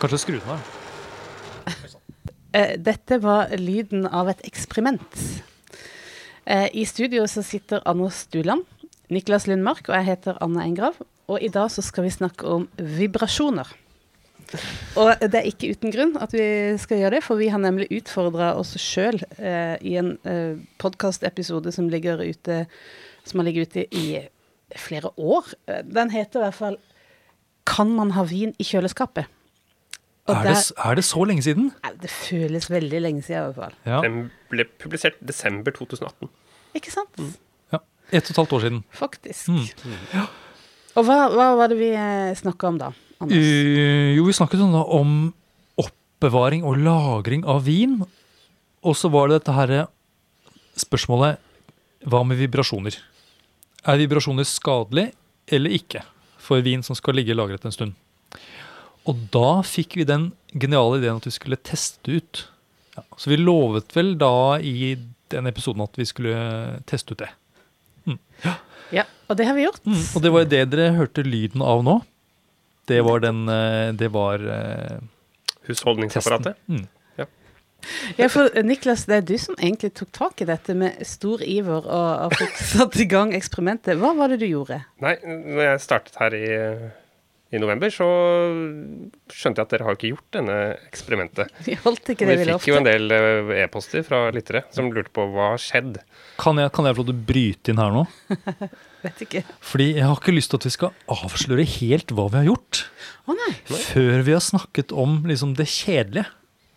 Kanskje skru den av. Eh, Dette var lyden av et eksperiment. Eh, I studio så sitter Anno Stuland, Niklas Lundmark og jeg heter Anna Engrav. Og i dag så skal vi snakke om vibrasjoner. Og det er ikke uten grunn at vi skal gjøre det, for vi har nemlig utfordra oss sjøl eh, i en eh, podkastepisode som som har ligget ute i flere år. Eh, Den heter i hvert fall 'Kan man ha vin i kjøleskapet'? Og Er det, der- er det så lenge siden? Det føles veldig lenge siden i hvert fall. Ja. Den ble publisert desember 2018. Ikke sant? ja. Ett og et halvt år siden. Faktisk. Mm. Og hva, hva var det vi snakka om da, Anders? Eh, jo, vi snakket da om oppbevaring og lagring av vin. Og så var det dette her spørsmålet Hva med vibrasjoner? Er vibrasjoner skadelig eller ikke for vin som skal ligge lagret en stund? Og da fikk vi den geniale ideen at vi skulle teste ut. Ja, så vi lovet vel da i den episoden at vi skulle teste ut det. Ja, og det har vi gjort. Mm, og det var jo det dere hørte lyden av nå. Det var den eh, Det var uh, Husholdningsapparatet. Mm. Ja, for eh, Niklas, det er du som egentlig tok tak i dette med stor iver og, og fikk satt i gang eksperimentet. Hva var det du gjorde? Nei, når jeg startet her i, i november, så skjønte jeg at dere har ikke gjort denne eksperimentet. Vi holdt ikke det vi vi fikk jo en del eh, e-poster fra lyttere som lurte på hva har skjedd. Kan jeg, kan jeg få lov til å bryte inn her nå? Vet ikke. Fordi jeg har ikke lyst til at vi skal avsløre helt hva vi har gjort, Å nei. før vi har snakket om liksom det kjedelige.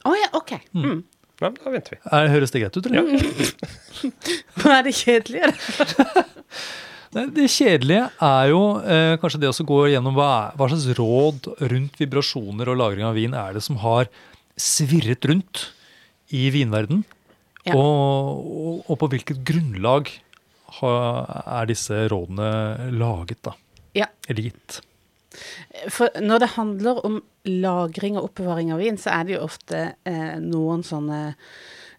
Å ja, OK. Mm. Ja, da venter vi. Er, høres det greit ut, eller? Hva er det kjedelige? Det kjedelige er jo eh, kanskje det å gå gjennom hva, hva slags råd rundt vibrasjoner og lagring av vin er det som har svirret rundt i vinverden, Ja. og, og, og på hvilket grunnlag har, er disse rådene laget, da? Ja. Eller gitt? For når det handler om lagring og oppbevaring av vin, så er det jo ofte eh, noen sånne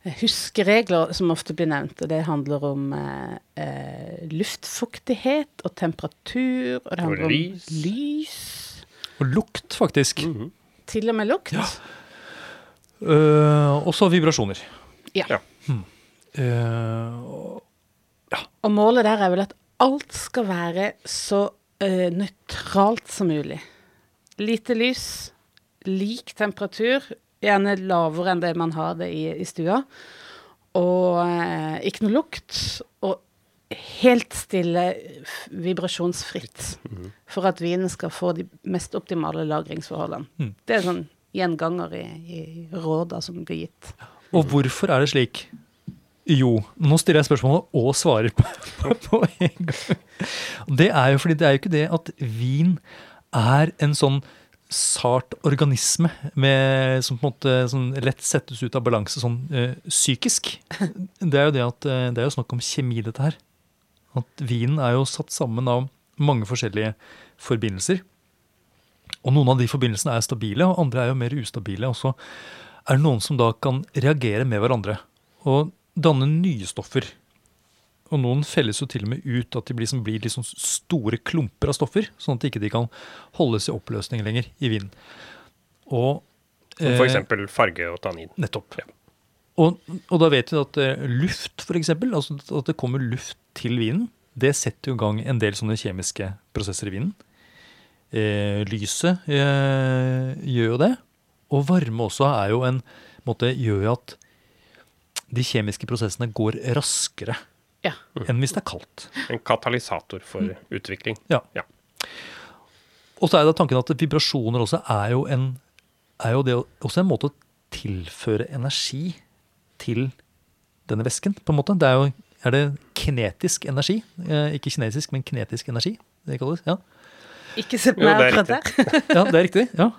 huskeregler som ofte blir nevnt. Og det handler om eh, eh, luftfuktighet og temperatur. Og det handler om lys. lys. Og lukt, faktisk. Mhm. Til og med lukt. Ja. Uh, og så vibrasjoner. Ja. Ja. Eh, og- Og målet der er vel at alt skal være så uh, nøytralt som mulig. Lite lys, lik temperatur, gjerne lavere enn det man har det i, i stua. Og eh, ikke noe lukt. Og helt stille, vibrasjonsfritt. For at vinen skal få de mest optimale lagringsforholdene. Mm. Det er sånn gjenganger i, i råda som blir gitt. Og hvorfor er det slik? Jo, nå stiller jeg spørsmålet og svarer på, på en gang. Det er jo fordi det er jo ikke det at vin er en sånn sart organisme med, som på en måte sånn lett settes ut av balanse sånn øh, psykisk. Det er jo det at eh, det er jo snakk om kjemi, dette her. At vinen er jo satt sammen av mange forskjellige forbindelser. Og noen av de forbindelsene er stabile, og andre er jo mer ustabile. Og så er det noen som da kan reagere med hverandre og danne nye stoffer. Og noen felles jo til og med ut at de blir, som blir liksom store klumper av stoffer, sånn at de ikke kan holdes i oppløsning lenger i vinen. Og eh, for eksempel farge og tannin. Nettopp. Og, og da vet vi at eh, luft, f.eks., altså at det kommer luft til vinen, det setter jo i gang en del sånne kjemiske prosesser i vinen. Eh, lyset eh, gjør jo det. Og varme også er jo en måte, gjør jo at de kjemiske prosessene går raskere Ja. enn hvis det er kaldt. En katalysator for utvikling. Ja. Ja. Og så er det tanken at vibrasjoner også er jo en, er jo det, også en måte å tilføre energi til denne væsken, på en måte. Det er jo er det kinetisk energi. Eh, ikke kinesisk, men kinetisk energi. Det kalles. Ja, Ikke sett på meg det akkurat der. ja det er riktig. ja.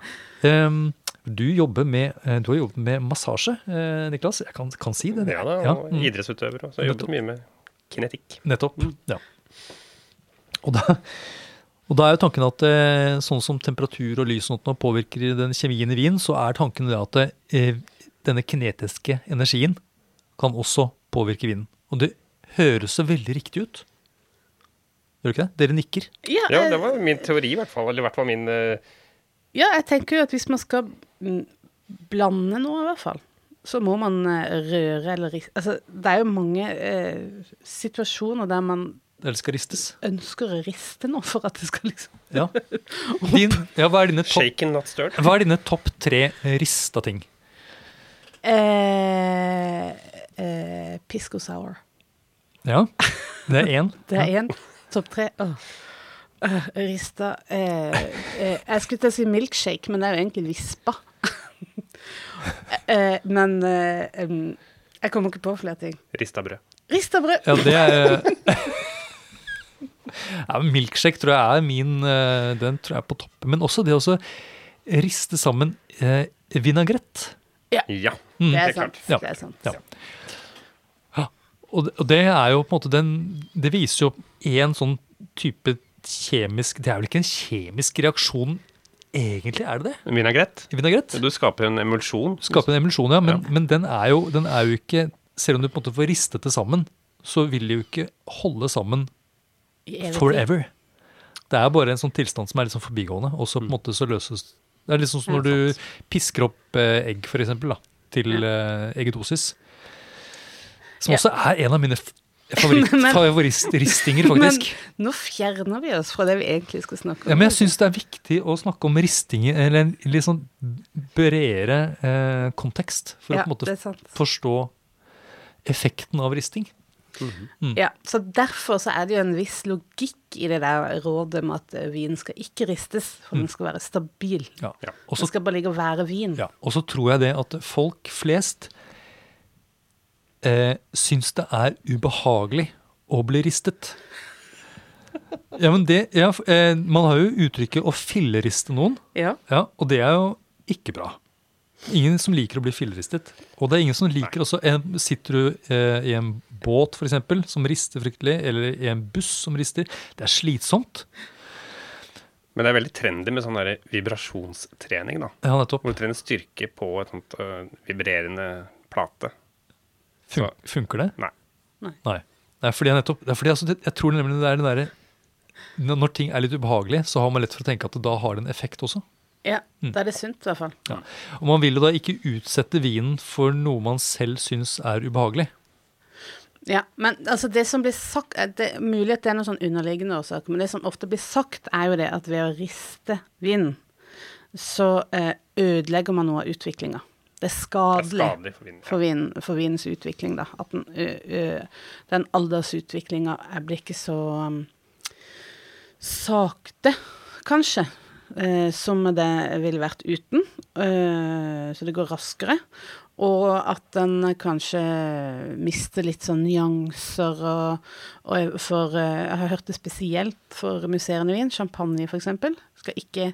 Um, du, med, eh, du har jobbet med massasje, eh, Niklas. Jeg kan, kan si det. Ja da, Ja, og mm. idrettsutøver Så Jeg har jobbet mye med kinetikk. Nettopp. Ja. Og da, og da er jo tanken at eh, sånn som temperatur og lys og påvirker den kjemien i vin, så er tanken det at eh, denne kinetiske energien kan også påvirke vinen. Og det høres så veldig riktig ut. Gjør det ikke det? Dere nikker. Ja, Ja, eh, det var min teori i hvert fall. Eller i hvert fall min uh... Ja, jeg tenker jo at hvis man skal mm, blande noe, i hvert fall, så må man eh, røre eller riste Altså, det er jo mange eh, situasjoner der man Det skal ristes. ønsker å riste noe for at det skal liksom Ja. Din, ja, hva er dine topp Shaken, not stirred. hva er dine topp tre rista ting? eh, eh, Pisco sour. Ja, det er én. Det er én. Topp tre. Oh. Øh, rista eh, eh, Jeg skulle til å si milkshake, men det er jo egentlig vispa. Eh, men eh, jeg kommer ikke på flere ting. Rista brød. Rista brød! Ja, det er ja, Milkshake tror jeg er min eh, Den tror jeg er på toppen. Men også det å riste sammen eh, vinagrett. Ja. Mm. Det er sant. Ja. Det er sant. Ja. Og, det- og det er jo på en måte den Det viser jo én sånn type kjemisk Det er vel ikke en kjemisk reaksjon egentlig, er det det? Vinagrett. Vinagrett? Du skaper en emulsjon. Skaper en emulsjon, ja. Men, Ja. men den, er jo, den er jo ikke Selv om du på en måte får ristet det sammen, så vil det jo ikke holde sammen forever. Det er bare en sånn tilstand som er litt sånn forbigående, og så på en måte så løses Det er litt sånn som når du pisker opp eh, egg, for eksempel, da, til eh, eggedosis. Som også er en av mine favorittristinger, faktisk. Men nå fjerner vi oss fra det vi egentlig skal snakke om. Ja, men jeg syns det er viktig å snakke om ristinger, eller en litt sånn bredere eh, kontekst, for ja, å på en måte forstå effekten av risting. Mm. Ja, så Derfor så er det jo en viss logikk i det der rådet med at eh, vin skal ikke ristes, for den skal være stabil. Ja. Ja. Også, Den skal bare ligge og være vin. Ja, og så tror jeg det at folk flest eh, syns det er ubehagelig å bli ristet. Ja, men det, ja, eh, Man har jo uttrykket 'å filleriste noen', Ja. ja, og det er jo ikke bra. Ingen som liker å bli filleristet. Og det er ingen som liker også en, Sitter du eh, i en båt for eksempel, som rister fryktelig, eller i en buss som rister, det er slitsomt. Men det er veldig trendy med sånn der vibrasjonstrening, da. Ja, nettopp. Hvor du trener styrke på et sånt øh, vibrerende plate. Fun funker det? Nei. Nei. Nei. Det er fordi jeg nettopp det er fordi altså, det, Jeg tror nemlig det er det derre når ting er litt ubehagelig, så har man lett for å tenke at da har det en effekt også. ja, Mm. da er det sunt, i hvert fall. Og man vil jo da ikke utsette vinen for noe man selv syns er ubehagelig. Ja, men altså det som blir sagt er det er Mulig at det er noen sånn underliggende årsaker, men det som ofte blir sagt, er jo det at ved å riste vinen, så eh, ødelegger man noe av utviklinga. Det er Det er skadelig for, for ja. for, vin, for vinens utvikling, da. At den, ø, ø, den aldersutviklinga blir ikke så um, sakte, kanskje, uh, som det ville vært uten. Så det går raskere. Og at den kanskje mister litt sånn nyanser og, og For jeg har hørt det spesielt for musserende vin, champagne f.eks. Skal ikke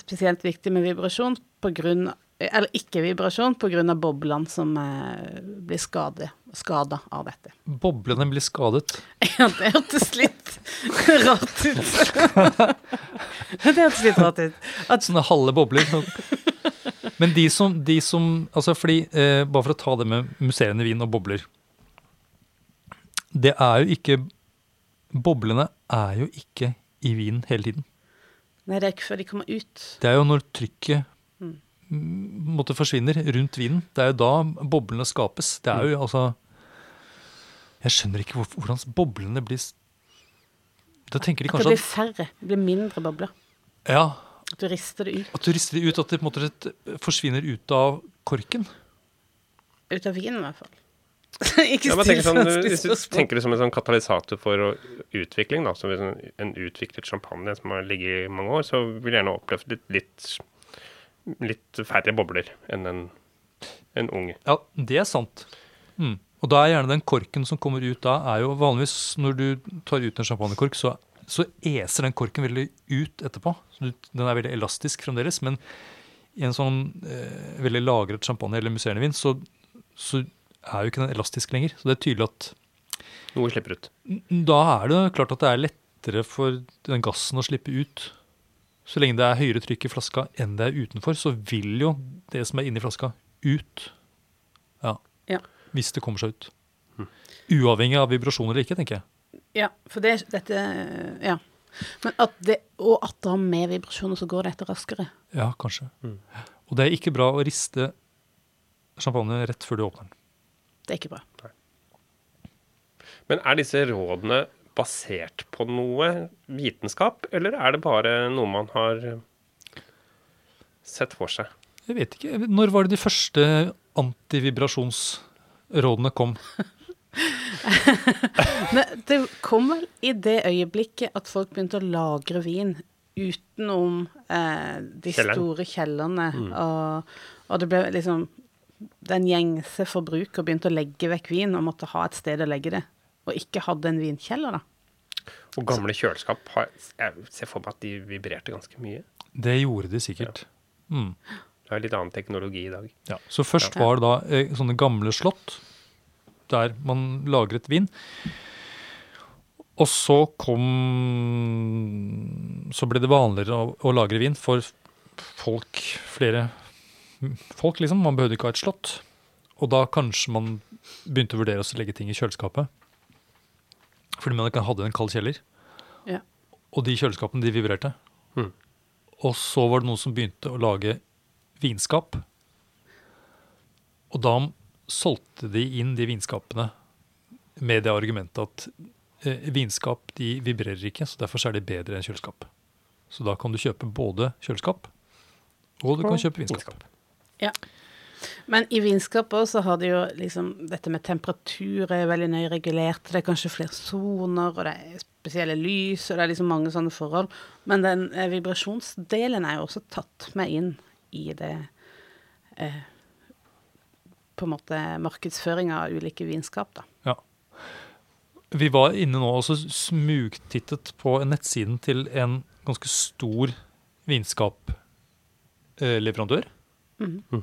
spesielt viktig med vibrasjon grunn eller ikke vibrasjon pga. boblene som eh, blir skade, skada av dette. Boblene blir skadet. Ja, det hørtes litt rart ut. det hørtes litt rart ut. At, Sånne halve bobler. Men de som, de som altså fordi, eh, Bare for å ta det med musserende vin og bobler. Det er jo ikke Boblene er jo ikke i vinen hele tiden. nei, det er ikke før de kommer ut. Det er jo når trykket Mm. mm, forsvinner rundt vinen. Det er jo da boblene skapes. Det er jo altså Jeg skjønner ikke hvor, hvordan boblene blir Da tenker de At det blir færre. Det blir mindre bobler. Ja, At du rister det ut. at du rister det ut, at det på en måte rett forsvinner ut av korken. Ut av vinen, i hvert fall. ikke Ja, still sånn, hvis du spørsmål. tenker det som en sånn katalysator for utvikling, da, som en, en utviklet champagne som har ligget i mange år, så vil jeg gjerne oppleve litt, litt, litt færre bobler enn en, en ung. Ja, det er sant. Mm. Og da er gjerne den korken som kommer ut da, er jo vanligvis når du tar ut en champagnekork, så, så eser den korken veldig ut etterpå. Så du, den er veldig elastisk fremdeles, men i en sånn eh, veldig lagret champagne eller musserende vin, så, så er jo ikke den elastisk lenger. Så det er tydelig at Noe slipper ut. da er det klart at det er lettere for den gassen å slippe ut. Så lenge det er høyere trykk i flaska enn det er utenfor, så vil jo det som er inni flaska, ut. Ja. Ja. Hvis det kommer seg ut. Uavhengig av vibrasjoner eller ikke, tenker jeg. Ja, for det, dette Ja. Men at det, og at det har med vibrasjoner, så går dette raskere. Ja, kanskje. Og det er ikke bra å riste champagne rett før du åpner den. Det er ikke bra. Men er disse rådene basert på noe vitenskap, eller er det bare noe man har sett for seg? Jeg vet ikke. Når var det de første antivibrasjonsrådene kom? Men det kom vel i det øyeblikket at folk begynte å lagre vin utenom eh, de Kjelleren. store kjellerne. Og, og det ble liksom Den gjengse forbruker begynte å legge vekk vin og måtte ha et sted å legge det. Og ikke hadde en vinkjeller, da. Og gamle kjøleskap har, Jeg ser for meg at de vibrerte ganske mye. Det gjorde de sikkert. Mm. Det er litt annen teknologi i dag. Ja. Så først var det da eh, sånne gamle slott der man lagret vin. Og så kom Så ble det vanligere å, å lagre vin for folk, flere folk, liksom. Man behøvde ikke ha et slott. Og da kanskje man begynte å vurdere å legge ting i kjøleskapet. Fordi man ikke hadde en kald kjeller. Ja. Og de kjøleskapene, de vibrerte. Mm. Og så var det noen som begynte å lage vinskap. Og da solgte de inn de vinskapene med det argumentet at eh, vinskap de vibrerer ikke, så derfor er de bedre enn kjøleskap. Så da kan du kjøpe både kjøleskap, og du kan kjøpe vinskap. vinskap. Ja. Men i vinskap også har de jo liksom Dette med temperatur er veldig nøye regulert. Det er kanskje flere soner, og det er spesielle lys, og det er liksom mange sånne forhold. Men den eh, vibrasjonsdelen er jo også tatt med inn i det eh, På en måte markedsføring av ulike vinskap, da. Ja. Vi var inne nå og så smugtittet på nettsiden til en ganske stor vinskapleverandør. Mhm.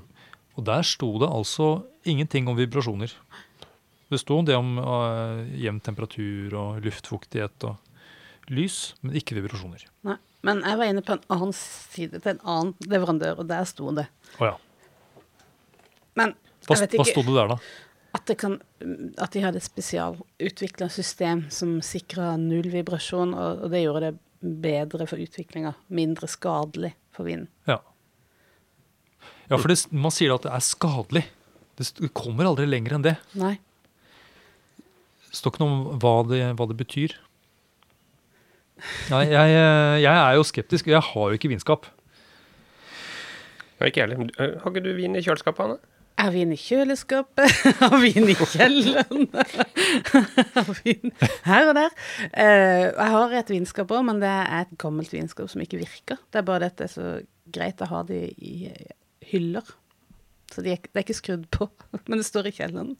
Og der sto det altså ingenting om vibrasjoner. Det sto det om uh, jevn temperatur og luftfuktighet og lys, men ikke vibrasjoner. Nei. Men jeg var inne på en annen side til en annen leverandør, og der sto det. Oh, ja. Men Hva, jeg vet hva sto det der, da? at, det kan, at de hadde et spesialutvikla system som sikra null vibrasjon, og, og det gjorde det bedre for utviklinga. Mindre skadelig for vinden. Ja, ja for det, man sier at det er skadelig. Det kommer aldri lenger enn det. Nei. Det står ikke noe om hva det, hva det betyr. Nei, jeg, eh, jeg er jo skeptisk. Jeg har jo ikke vinskap. Ja, ikke ærlig. heller. Eh, Har ikke du vin i kjøleskapet, Anne? Er vin i kjøleskapet? Har vin i kjelleren? Har vin her og der? Eh, jeg har et vinskap òg, men det er et gammelt vinskap som ikke virker. Det er bare dette så greit å ha det i hyller. Så de er, det er ikke skrudd på, men det står i kjelleren.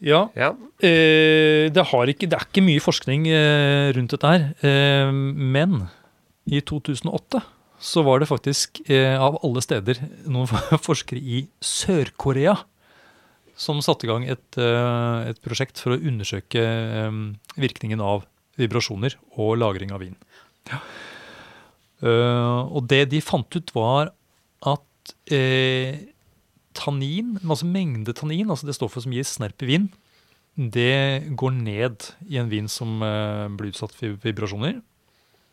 Ja, Ja. eh, det, har ikke, det er ikke mye forskning eh, rundt dette her. Eh, men i 2008 så var det faktisk eh, av alle steder noen forskere i Sør-Korea som satte i gang et, eh, et prosjekt for å undersøke eh, virkningen av vibrasjoner og lagring av vin. Eh, og det de fant ut, var at eh, tannin, altså mengde tannin, altså det stoffet som gir snerp i vind, det går ned i en vin som eh, blir utsatt for vibrasjoner.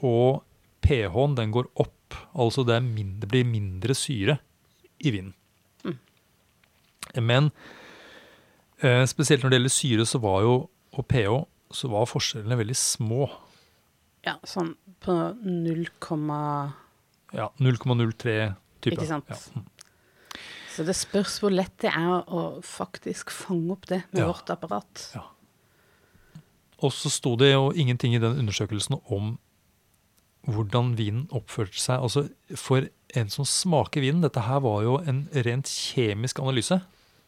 Og pH-en den går opp, altså det, mindre, det blir mindre syre i vinen. Men eh, spesielt når det gjelder syre så var jo, og pH, så var forskjellene veldig små. Ja, sånn på 0, Ja, 0,03 type. Ikke sant? Ja. mm. Så det spørs hvor lett det er å faktisk fange opp det med Ja. vårt apparat. Ja. Og så sto det jo ingenting i den undersøkelsen om hvordan vinen oppførte seg. Altså For en som smaker vinen Dette her var jo en rent kjemisk analyse.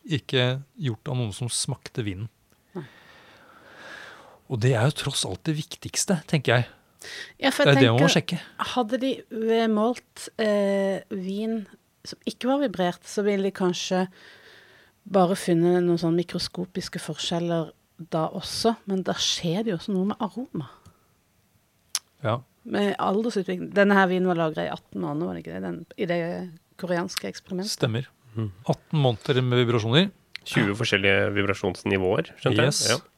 Ikke gjort av noen som smakte vinen. Og det er jo tross alt det viktigste, tenker jeg. Ja, for Det jeg tenker, det man må sjekke. hadde de målt eh, vin som ikke var vibrert, så ville de kanskje bare funnet noen sånne mikroskopiske forskjeller da også, men da skjer det jo også noe med aroma. Ja. Med aldersutvikling. Denne her vinen var lagra i 18 måneder, var det ikke det? Den, I det koreanske eksperimentet. Stemmer. 18 måneder med vibrasjoner. 20 forskjellige vibrasjonsnivåer, skjønte Yes. jeg. Ja.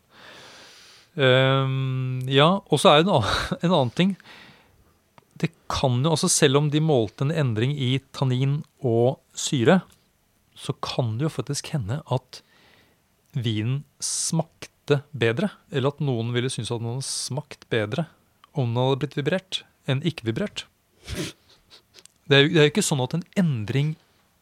Ehm, ja, og så er det en en annen ting. det kan jo, altså Selv om de målte en endring i tannin og syre, så kan det jo faktisk hende at vinen smakte bedre. Eller at noen ville synes at den hadde smakt bedre om den hadde blitt vibrert enn ikke vibrert. Det er, jo, det er jo ikke sånn at en endring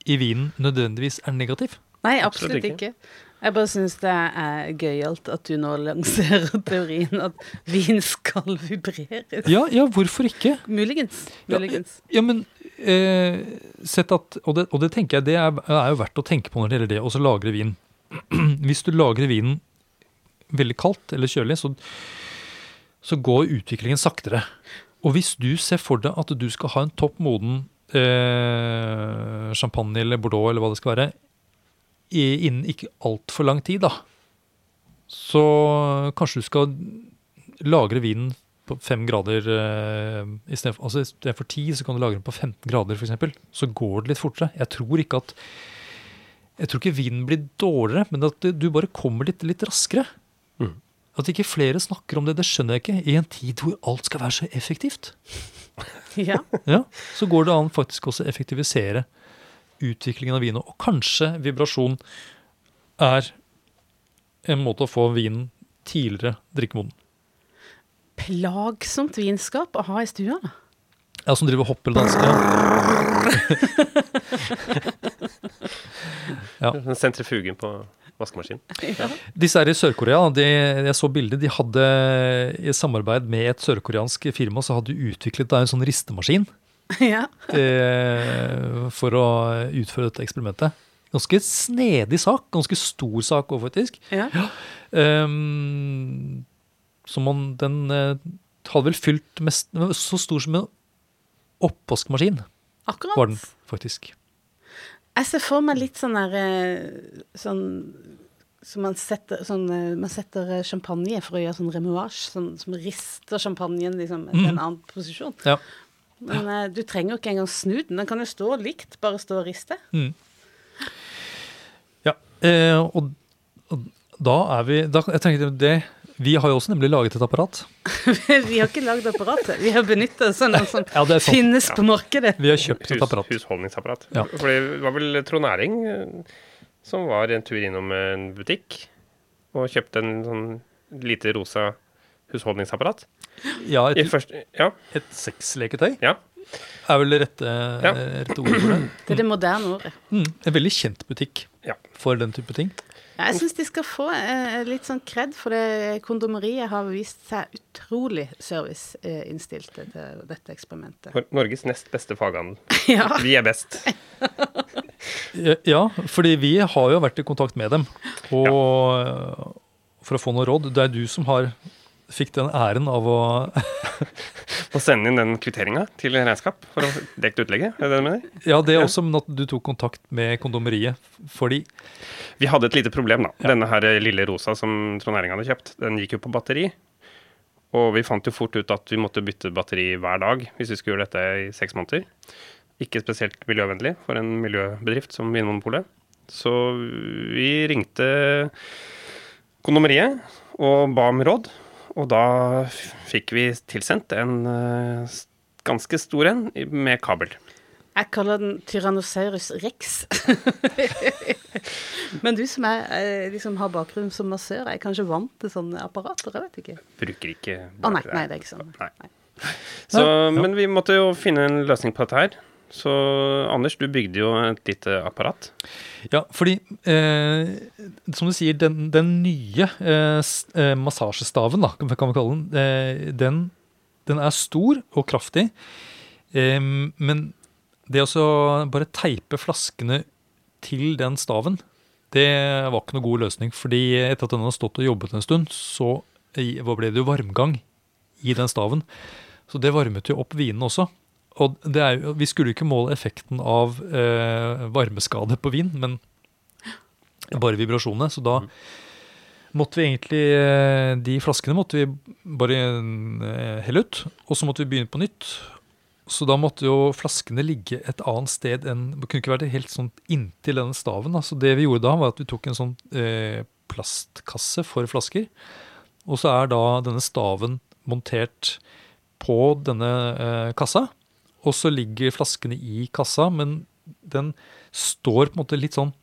i vinen nødvendigvis er negativ. Nei, absolutt ikke. Jeg bare syns det er gøyalt at du nå lanserer teorien at vin skal vibreres. Ja, ja, hvorfor ikke? Muligens. Ja, Muligens. Ja, men eh, sett at, og det, og det tenker jeg det er, er jo verdt å tenke på når det gjelder det, og så lagre vin. Hvis du lagrer vinen veldig kaldt eller kjølig, så, så går utviklingen saktere. Og hvis du ser for deg at du skal ha en topp moden eh, champagne eller bordeaux eller hva det skal være, innen ikke altfor lang tid, da, så kanskje du skal lagre vinen på fem grader eh, istedenfor altså, i for ti, så kan du lagre den på 15 grader f.eks. Så går det litt fortere. Jeg tror ikke at jeg tror ikke vinen blir dårligere, men at du bare kommer litt, litt raskere. Mm. At ikke flere snakker om det, det skjønner jeg ikke. I en tid hvor alt skal være så effektivt. Ja. Ja, Så går det an faktisk også å effektivisere utviklingen av vinen. Og kanskje vibrasjon er en måte å få vinen tidligere drikkemoden. Plagsomt vinskap å ha i stua. Ja, som driver og hopper og danser. Ja. Sentrifugen på vaskemaskinen. Ja. Disse her i Sør-Korea, jeg så bildet, de hadde i samarbeid med et sørkoreansk firma, så hadde de utviklet da en sånn ristemaskin ja. eh, for å utføre dette eksperimentet. Ganske snedig sak, ganske stor sak òg, faktisk. ja. Um, så man, den eh, hadde vel fylt mest Så stor som en oppvaskmaskin Akkurat. var den faktisk. Jeg ser for meg litt sånn der eh, Sånn som man setter, sånn, man setter champagne for å gjøre sånn remouage, sånn, som rister champagnen liksom, til en annen posisjon. Ja. Men eh, du trenger jo ikke engang snu den. Den kan jo stå likt, bare stå og riste. Mm. Ja. Eh, og, og da er vi da, Jeg tenkte det Vi har jo også nemlig laget et apparat. vi har ikke lagd apparatet. Vi har av noe som Ja, sånn. finnes ja. på markedet. Vi har kjøpt et Hus, apparat. husholdningsapparat. Ja. For det var vel Trond Næring eh, som var en tur innom en butikk og kjøpte en sånn lite rosa husholdningsapparat. Ja, et, første, ja, et sexleketøy ja. er vel rette, Ja. rette ordet for det. Det er det moderne ordet. Mm. En veldig kjent butikk Ja. for den type ting. Ja, jeg syns de skal få eh, litt sånn kred, for det kondomeriet har vist seg utrolig serviceinnstilt til dette eksperimentet. For Norges nest beste faghandel. Ja. Vi er best. Ja, fordi vi har jo vært i kontakt med dem og, for å få noe råd. Det er du som har fikk den æren av å Å sende inn den kvitteringa til regnskap for å dekke utlegget. Er det det du mener? Ja, det er også men at du tok kontakt med kondomeriet. Fordi Vi hadde et lite problem, da. Ja. Denne her lille rosa som Trond Næring hadde kjøpt, den gikk jo på batteri. Og vi fant jo fort ut at vi måtte bytte batteri hver dag hvis vi skulle gjøre dette i seks måneder. Ikke spesielt miljøvennlig for en miljøbedrift som Vinmonopolet. Så vi ringte kondomeriet og ba om råd. Og da fikk vi tilsendt en eh, ganske stor en med kabel. Jeg kaller den Tyrannosaurus rex. Men du som er, liksom har bakgrunn som massør, er kanskje vant til sånne apparater? Jeg vet ikke. Bruker ikke Å nei, nei, det er ikke sånn. Nei. Nei. Så, Men vi måtte jo finne en løsning på dette her. Så Anders, du bygde jo et lite apparat. Ja, fordi eh, som du sier, den, den nye eh, eh, massasjestaven, da, kan vi kalle den, eh, den, den er stor og kraftig. Eh, men det å bare teipe flaskene til den staven, det var ikke noe god løsning. Fordi etter at den hadde stått og jobbet en stund, så ble det jo varmgang i den staven. Så det varmet jo opp vinen også. Og det er vi skulle jo ikke måle effekten av eh, varmeskade på vin, men bare vibrasjonene. Så da måtte vi egentlig eh, De flaskene måtte vi bare eh, helle ut, og så måtte vi begynne på nytt. Så da måtte jo flaskene ligge et annet sted enn Det kunne ikke vært helt sånn inntil denne staven. Da. Så det vi gjorde da, var at vi tok en sånn eh, plastkasse for flasker. Og så er da denne staven montert på denne eh, kassa. Og så ligger flaskene i kassa, men den står på en måte litt sånn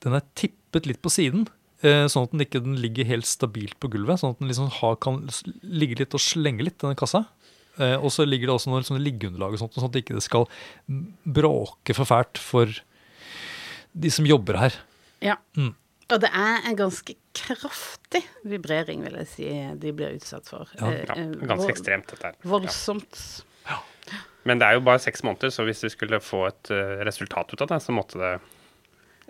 Den er tippet litt på siden, eh, sånn at den ikke den ligger helt stabilt på gulvet. Sånn at den liksom har, kan ligge litt og slenge litt, denne kassa. Eh, og så ligger det også noen sånn liggeunderlag, og sånt, sånn at det ikke skal bråke for fælt for de som jobber her. Ja. Mm. Og det er en ganske kraftig vibrering, vil jeg si, de blir utsatt for. Ja. Eh, Ja, ganske ekstremt, dette her. Ja. Men det er jo bare seks måneder, så hvis vi skulle få et eh, resultat ut av det, så måtte det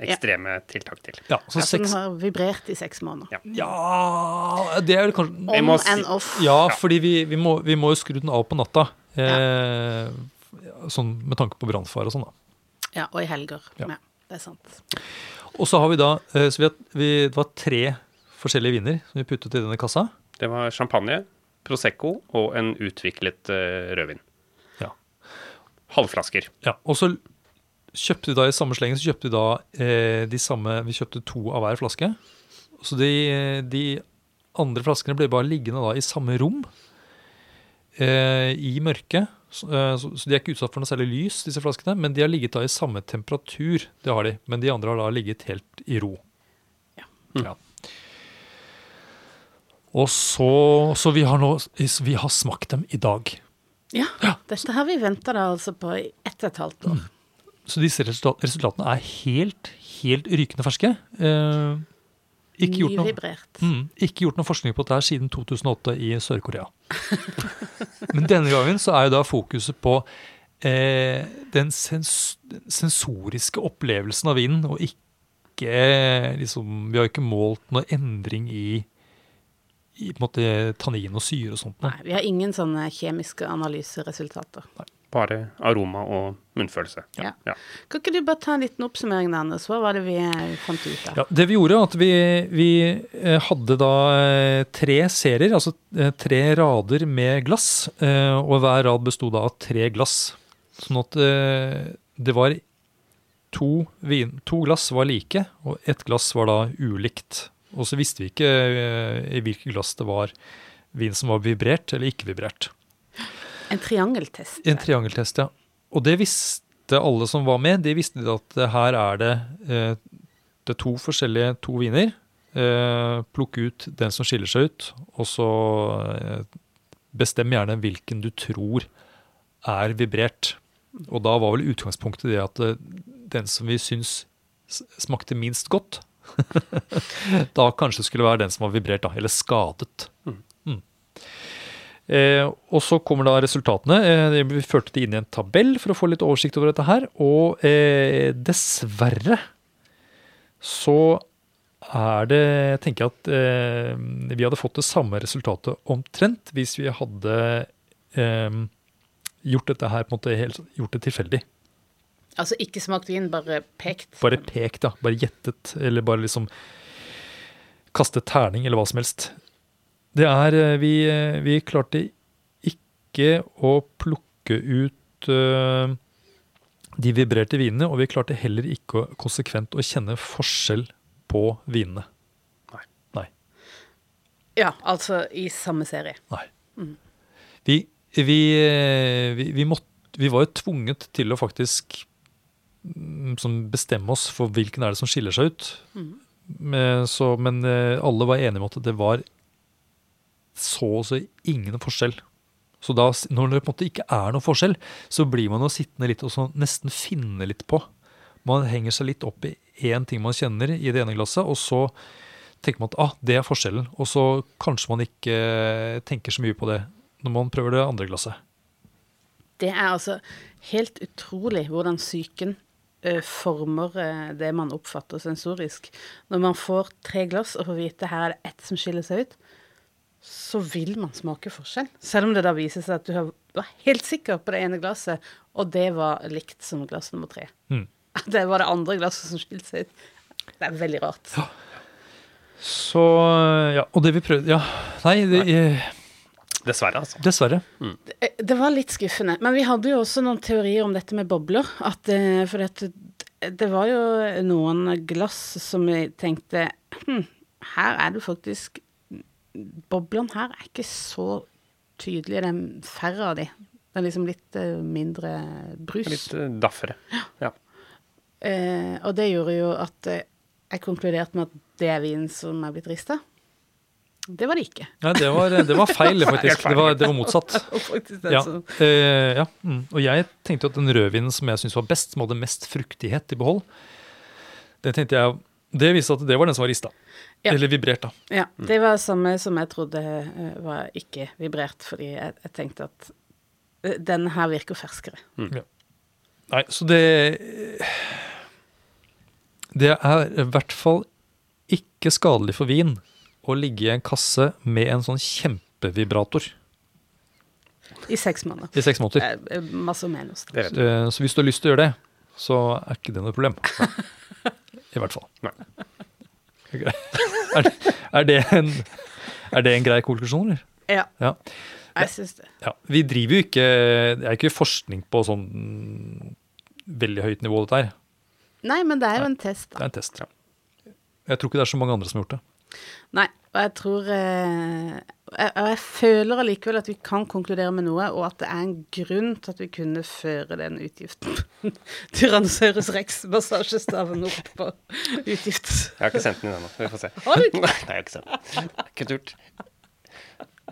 ekstreme tiltak til. Ja, så Altså, den seks har vibrert i seks måneder. Ja. Ja Det er vel kanskje Om On må si- and off. Ja, Ja. fordi vi, vi, må, vi må jo skru den av på natta. Eh, sånn med tanke på brannfare og sånn, da. Ja, og i helger. Ja. Ja. det er sant. Og så har vi da eh, så vi har, vi, Det var tre forskjellige viner som vi puttet i denne kassa. Det var champagne, Prosecco og en utviklet uh, rødvin. Halvflasker. Ja, og så kjøpte vi da i samme slengen så kjøpte vi da eh, de samme Vi kjøpte to av hver flaske. Så de, de andre flaskene ble bare liggende da i samme rom eh, i mørket. Så, eh, så, så de er ikke utsatt for noe særlig lys, disse flaskene, men de har ligget da i samme temperatur. Det har de, Men de andre har da ligget helt i ro. Ja. Ja. Og så, så vi har nå Vi har smakt dem i dag. Ja, dette har vi venta da altså på i ett og et halvt år. Så disse resultatene er helt, helt rykende ferske. Eh, ikke, gjort noe, mm, ikke gjort noe forskning på dette siden 2008 i Sør-Korea. Men denne gangen så er jo da fokuset på eh, den sens sensoriske opplevelsen av vinen, og ikke liksom Vi har ikke målt noe endring i, i på en måte, tannin og syre og sånt. Nei, vi har ingen sånne kjemiske analyseresultater. Bare aroma og munnfølelse. Ja. Ja. Kan ikke du bare ta en liten oppsummering, Anders? Hva var det vi eh, fant ut av? Ja, det vi gjorde, at vi, vi eh, hadde da eh, tre serier, altså tre rader med glass, eh, og hver rad bestod da av tre glass. Sånn at det var to, vin, to glass var like, og ett glass var da ulikt. Og så visste vi ikke eh, i hvilke glass det var vin som var vibrert eller ikke vibrert. En triangeltest. En triangeltest, ja. Og det visste alle som var med. De visste at her er det, eh, det er to forskjellige to viner. Eh, plukk ut den som skiller seg ut, og så bestem gjerne hvilken du tror er vibrert. Og da var vel utgangspunktet det at den som vi syns smakte minst godt, da kanskje skulle være den som var vibrert, da, eller skadet. Mm. Eh, og så kommer da resultatene. Eh, vi førte det inn i en tabell for å få litt oversikt over dette her. Og eh, dessverre så er det Jeg tenker at eh, vi hadde fått det samme resultatet omtrent hvis vi hadde eh, gjort dette her på en måte helt, gjort det tilfeldig. Altså ikke smakt vin, bare pekt. Bare pekt, ja. Bare gjettet. Eller bare liksom kastet terning, eller hva som helst. Det er eh, Vi, eh, vi klarte ikke å plukke ut uh, de vibrerte vinene, og vi klarte heller ikke å, konsekvent å kjenne forskjell på vinene. Nei. Nei. Ja, altså i samme serie. Nei. Vi, vi, vi, vi, måtte, vi var jo tvunget til å faktisk mm, bestemmer bestemme oss for hvilken er det som skiller seg ut. Men, så, men eh, alle var enige om at det var så å si ingen forskjell. Så da, når det på en måte ikke er noen forskjell, så blir man jo sittende litt og så nesten finne litt på. Man henger seg litt opp i én ting man kjenner i det ene glasset, og så tenker man at ah, det er forskjellen. Og så kanskje man ikke tenker så mye på det når man prøver det andre glasset. Det er altså helt utrolig hvordan psyken former eh, det man oppfatter sensorisk. Når man får tre glass og får vite her er det ett som skiller seg ut, så vil man smake forskjell. Selv om det da viser seg at du var helt sikker på det ene glasset, og det var likt som glass nummer tre. Mm. Det var det andre glasset som skilte seg ut. Det er veldig rart. Så ja, og det vi prøvde Ja, nei, det, eh, Dessverre, altså. dessverre. Det- Det var litt skuffende. Men vi hadde jo også noen teorier om dette med bobler. At, eh, for det, det var jo noen glass som vi tenkte hm, her er det faktisk Boblene her er ikke så tydelige. Det er færre av de. Det er liksom litt eh, mindre brus. Litt eh, daffere. Ja. Eh, og det gjorde jo at eh, jeg konkluderte med at det er vin som er blitt rista. Det var det ikke. Nei, det var, det var feil, faktisk. Det var, det var motsatt. Ja, eh, ja. Mm. Og jeg tenkte at den rødvinen som jeg syntes var best, som hadde mest fruktighet i behold, det tenkte jeg Det viste at det var den som var rista. Ja. Eller vibrert, da. Ja, det var samme som jeg trodde eh, var ikke vibrert, fordi jeg, jeg tenkte at eh, den her virker ferskere. Nei, så det Det er i hvert fall ikke skadelig for vin å ligge i en kasse med en sånn kjempevibrator I seks måneder. i seks måneder. Eh, eh, Masse menos. Det vet. Eh, Så hvis du har lyst til å gjøre det, så er ikke det noe problem. I hvert fall. Nei. Er, det- er, det en, er det en grei konklusjon, eller? Ja, Ja. jeg syns det. ja. Vi driver jo ikke Det er ikke forskning på sånn veldig høyt nivå, dette her. Nei, men det er jo en test, Det er en test. Ja. Jeg tror ikke det er så mange andre som har gjort det. Nei, og jeg tror eh, jeg, jeg føler allikevel at vi kan konkludere med noe, og at det er en grunn til at vi kunne føre den utgiften Tyrannosaurus rex-massasjestaven opp på utgift. Jeg har ikke sendt den inn ennå. Vi får se. Har du ikke? Nei, jeg har ikke sendt den. Ikke turt.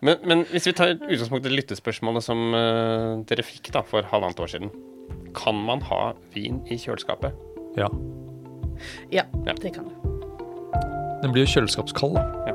Men, men hvis vi tar utgangspunkt i lyttespørsmålet som uh, dere fikk da for halvannet år siden. Kan man ha vin i kjøleskapet? Ja. Ja, Ja. det kan du. Den blir jo kjøleskapskald, da.